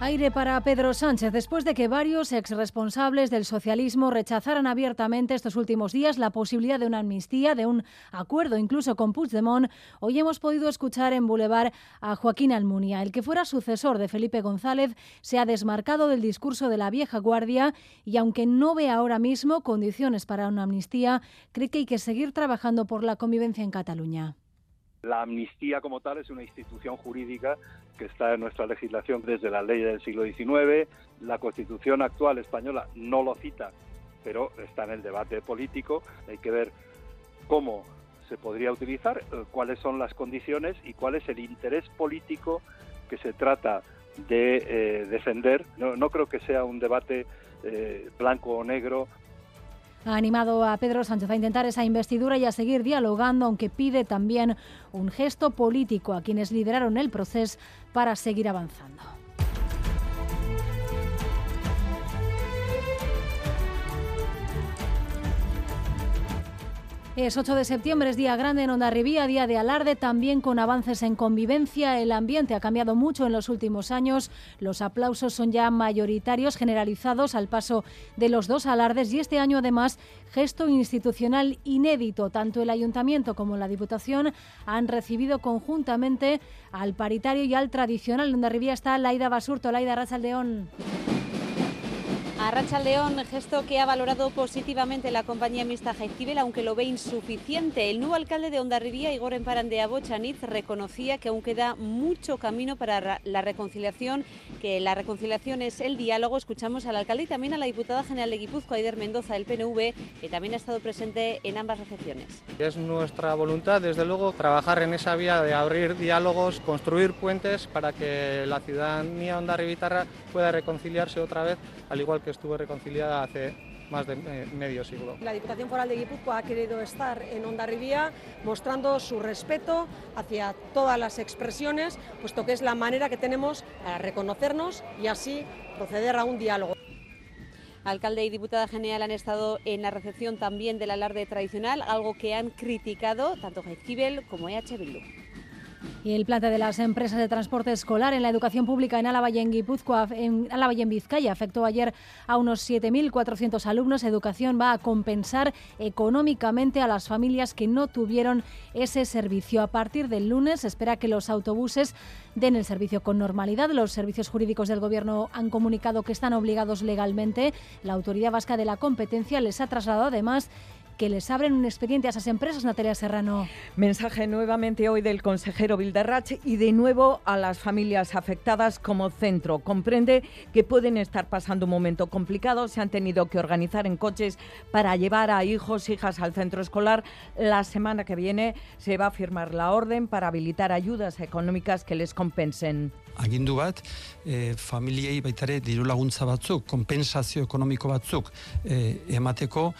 Aire para Pedro Sánchez después de que varios exresponsables del socialismo rechazaran abiertamente estos últimos días la posibilidad de una amnistía, de un acuerdo incluso con Puigdemont. Hoy hemos podido escuchar en Boulevard a Joaquín Almunia. El que fuera sucesor de Felipe González se ha desmarcado del discurso de la vieja guardia y aunque no ve ahora mismo condiciones para una amnistía, cree que hay que seguir trabajando por la convivencia en Cataluña. La amnistía como tal es una institución jurídica que está en nuestra legislación desde la ley del siglo XIX. La Constitución actual española no lo cita, pero está en el debate político. Hay que ver cómo se podría utilizar, eh, cuáles son las condiciones y cuál es el interés político que se trata de eh, defender. No, creo que sea un debate eh, blanco o negro ha animado a Pedro Sánchez a intentar esa investidura y a seguir dialogando, aunque pide también un gesto político a quienes lideraron el proceso para seguir avanzando. Es 8 de septiembre, es día grande en Ondarribía, día de alarde, también con avances en convivencia. El ambiente ha cambiado mucho en los últimos años. Los aplausos son ya mayoritarios, generalizados al paso de los dos alardes y este año además gesto institucional inédito. Tanto el Ayuntamiento como la Diputación han recibido conjuntamente al paritario y al tradicional. En Ondarribía está Laida Basurto, Laida Rachaldeón. Racha León, gesto que ha valorado positivamente la compañía mixta Jaizkibel, aunque lo ve insuficiente. El nuevo alcalde de Ondarribía, Igor Emparandea Bochaniz, reconocía que aún queda mucho camino para la reconciliación, que la reconciliación es el diálogo. Escuchamos al alcalde y también a la diputada general de Guipúzcoa, Aider Mendoza, del PNV, que también ha estado presente en ambas recepciones. Es nuestra voluntad, desde luego, trabajar en esa vía de abrir diálogos, construir puentes para que la ciudadanía ondarribitarra pueda reconciliarse otra vez, al igual que estuvo reconciliada hace más de eh, medio siglo. La Diputación Foral de Guipúzcoa ha querido estar en Ondarribía mostrando su respeto hacia todas las expresiones, puesto que es la manera que tenemos para reconocernos y así proceder a un diálogo. Alcalde y diputada general han estado en la recepción también del alarde tradicional, algo que han criticado tanto Jaizkibel como EH Bildu. Y el plante de las empresas de transporte escolar en la educación pública en Álava y en Guipúzcoa, en y en Vizcaya, afectó ayer a unos 7.400 alumnos. Educación va a compensar económicamente a las familias que no tuvieron ese servicio. A partir del lunes espera que los autobuses den el servicio con normalidad. Los servicios jurídicos del Gobierno han comunicado que están obligados legalmente. La Autoridad Vasca de la Competencia les ha trasladado además que les abren un expediente a esas empresas, Natalia Serrano. Mensaje nuevamente hoy del consejero Vildarrach y de nuevo a las familias afectadas como centro. Comprende que pueden estar pasando un momento complicado, se han tenido que organizar en coches para llevar a hijos, hijas al centro escolar. La semana que viene se va a firmar la orden para habilitar ayudas económicas que les compensen. agindu bat, e, familiei baitare diru laguntza batzuk, kompensazio ekonomiko batzuk e, emateko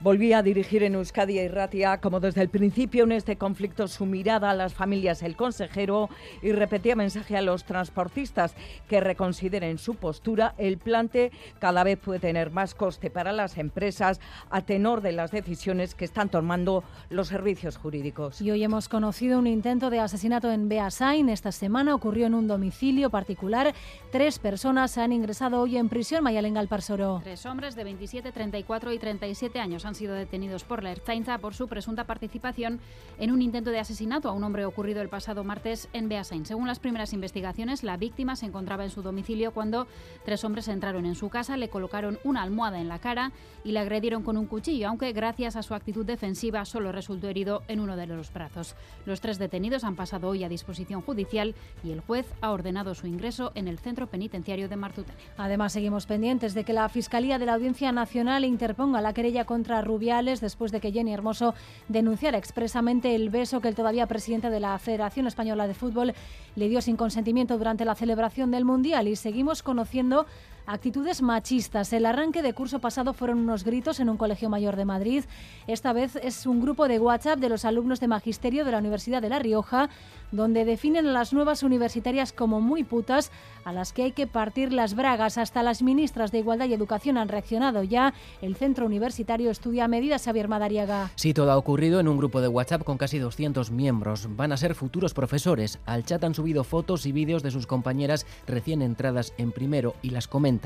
Volví a dirigir en Euskadi y Ratia, como desde el principio en este conflicto, su mirada a las familias, el consejero, y repetía mensaje a los transportistas que reconsideren su postura. El plante cada vez puede tener más coste para las empresas a tenor de las decisiones que están tomando los servicios jurídicos. Y hoy hemos conocido un intento de asesinato en Beasain. Esta semana ocurrió en un domicilio particular. Tres personas han ingresado hoy en prisión. Mayalenga Alparsoro. Tres hombres de 27, 34 y 37 años han sido detenidos por la Ertzaintza por su presunta participación en un intento de asesinato a un hombre ocurrido el pasado martes en Beasain. Según las primeras investigaciones, la víctima se encontraba en su domicilio cuando tres hombres entraron en su casa, le colocaron una almohada en la cara y le agredieron con un cuchillo, aunque gracias a su actitud defensiva solo resultó herido en uno de los brazos. Los tres detenidos han pasado hoy a disposición judicial y el juez ha ordenado su ingreso en el centro penitenciario de Martutene. Además, seguimos pendientes de que la Fiscalía de la Audiencia Nacional interponga la querella contra Rubiales después de que Jenny Hermoso denunciara expresamente el beso que el todavía presidente de la Federación Española de Fútbol le dio sin consentimiento durante la celebración del Mundial. Y seguimos conociendo actitudes machistas. El arranque de curso pasado fueron unos gritos en un colegio mayor de Madrid. Esta vez es un grupo de WhatsApp de los alumnos de magisterio de la Universidad de La Rioja, donde definen a las nuevas universitarias como muy putas, a las que hay que partir las bragas. Hasta las ministras de Igualdad y Educación han reaccionado ya. El centro universitario estudia medidas Xavier Madariaga. Sí, todo ha ocurrido en un grupo de WhatsApp con casi 200 miembros. Van a ser futuros profesores. Al chat han subido fotos y vídeos de sus compañeras recién entradas en primero y las comentan.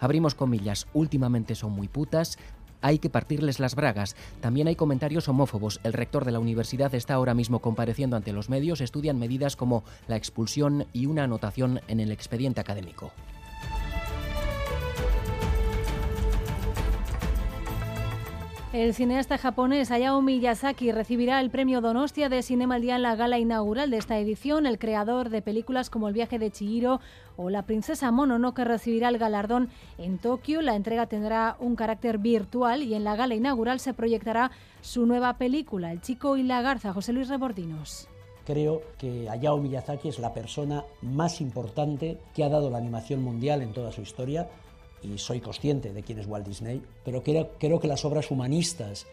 Abrimos comillas, últimamente son muy putas, hay que partirles las bragas. También hay comentarios homófobos. El rector de la universidad está ahora mismo compareciendo ante los medios. Estudian medidas como la expulsión y una anotación en el expediente académico. El cineasta japonés Hayao Miyazaki recibirá el premio Donostia de Cinema al Día en la gala inaugural de esta edición. El creador de películas como El viaje de Chihiro o La princesa Mononoke recibirá el galardón en Tokio. La entrega tendrá un carácter virtual y en la gala inaugural se proyectará su nueva película, El chico y la garza. José Luis Rebordinos. Creo que Hayao Miyazaki es la persona más importante que ha dado la animación mundial en toda su historia y soy consciente de quién es Walt Disney, pero creo, que las obras humanistas,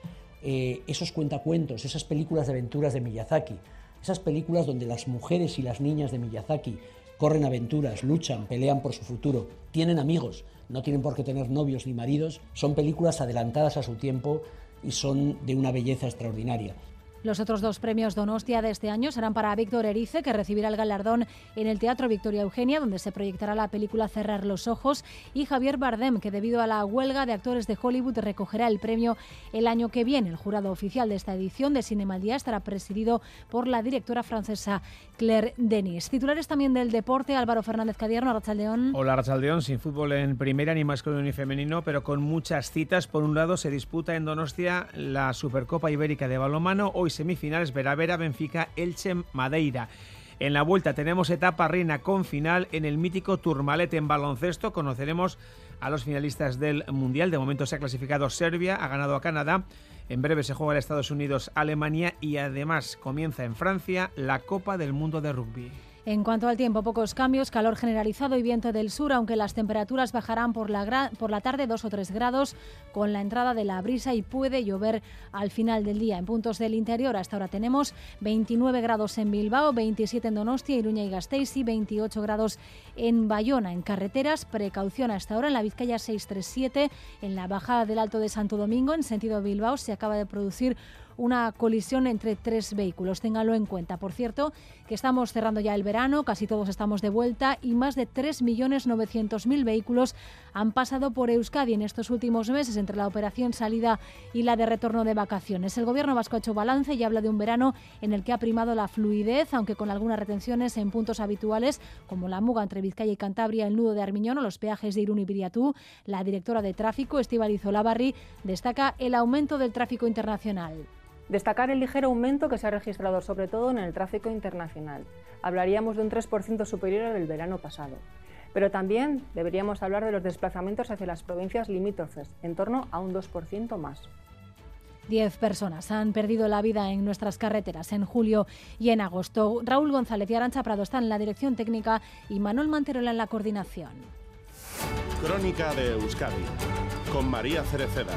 eh, esos cuentacuentos, esas películas de aventuras de Miyazaki, esas películas donde las mujeres y las niñas de Miyazaki corren aventuras, luchan, pelean por su futuro, tienen amigos, no tienen por qué tener novios ni maridos, son películas adelantadas a su tiempo y son de una belleza extraordinaria. Los otros dos premios Donostia de este año serán para Víctor Erice, que recibirá el galardón en el Teatro Victoria Eugenia, donde se proyectará la película Cerrar los Ojos, y Javier Bardem, que debido a la huelga de actores de Hollywood recogerá el premio el año que viene. El jurado oficial de esta edición de Cinema al Día estará presidido por la directora francesa Claire Denis. Titulares también del deporte, Álvaro Fernández Cadierno, Arrachaldeón. Hola Arrachaldeón, sin fútbol en primera, ni masculino ni femenino, pero con muchas citas. Por un lado, se disputa en Donostia la Supercopa Ibérica de balonmano. Hoy semifinales Vera Vera, Benfica, Elche, Madeira. En la vuelta tenemos etapa reina con final en el mítico Turmalet en baloncesto. Conoceremos a los finalistas del Mundial. De momento se ha clasificado Serbia, ha ganado a Canadá. En breve se juega en Estados Unidos, Alemania y además comienza en Francia la Copa del Mundo de Rugby. En cuanto al tiempo, pocos cambios, calor generalizado y viento del sur, aunque las temperaturas bajarán por la, por la tarde 2 o 3 grados con la entrada de la brisa y puede llover al final del día. En puntos del interior hasta ahora tenemos 29 grados en Bilbao, 27 en Donostia, Iruña y Gasteiz y 28 grados en Bayona. En carreteras, precaución hasta ahora en la Vizcaya 637, en la bajada del Alto de Santo Domingo en sentido Bilbao se acaba de producir una colisión entre tres vehículos. Ténganlo en cuenta. Por cierto, que estamos cerrando ya el verano, casi todos estamos de vuelta y más de 3.900.000 vehículos han pasado por Euskadi en estos últimos meses entre la operación salida y la de retorno de vacaciones. El gobierno vasco ha hecho balance y habla de un verano en el que ha primado la fluidez, aunque con algunas retenciones en puntos habituales como la muga entre Vizcaya y Cantabria, el nudo de Armiñón o los peajes de Irún y Viriatú. La directora de tráfico, Estíbaliz Olavarri, destaca el aumento del tráfico internacional. Destacar el ligero aumento que se ha registrado sobre todo en el tráfico internacional. Hablaríamos de un 3% superior al del verano pasado. Pero también deberíamos hablar de los desplazamientos hacia las provincias limítrofes, en torno a un 2% más. Diez personas han perdido la vida en nuestras carreteras en julio y en agosto. Raúl González y Arancha Prado están en la dirección técnica y Manuel Manterola en la coordinación. Crónica de Euskadi con María Cereceda.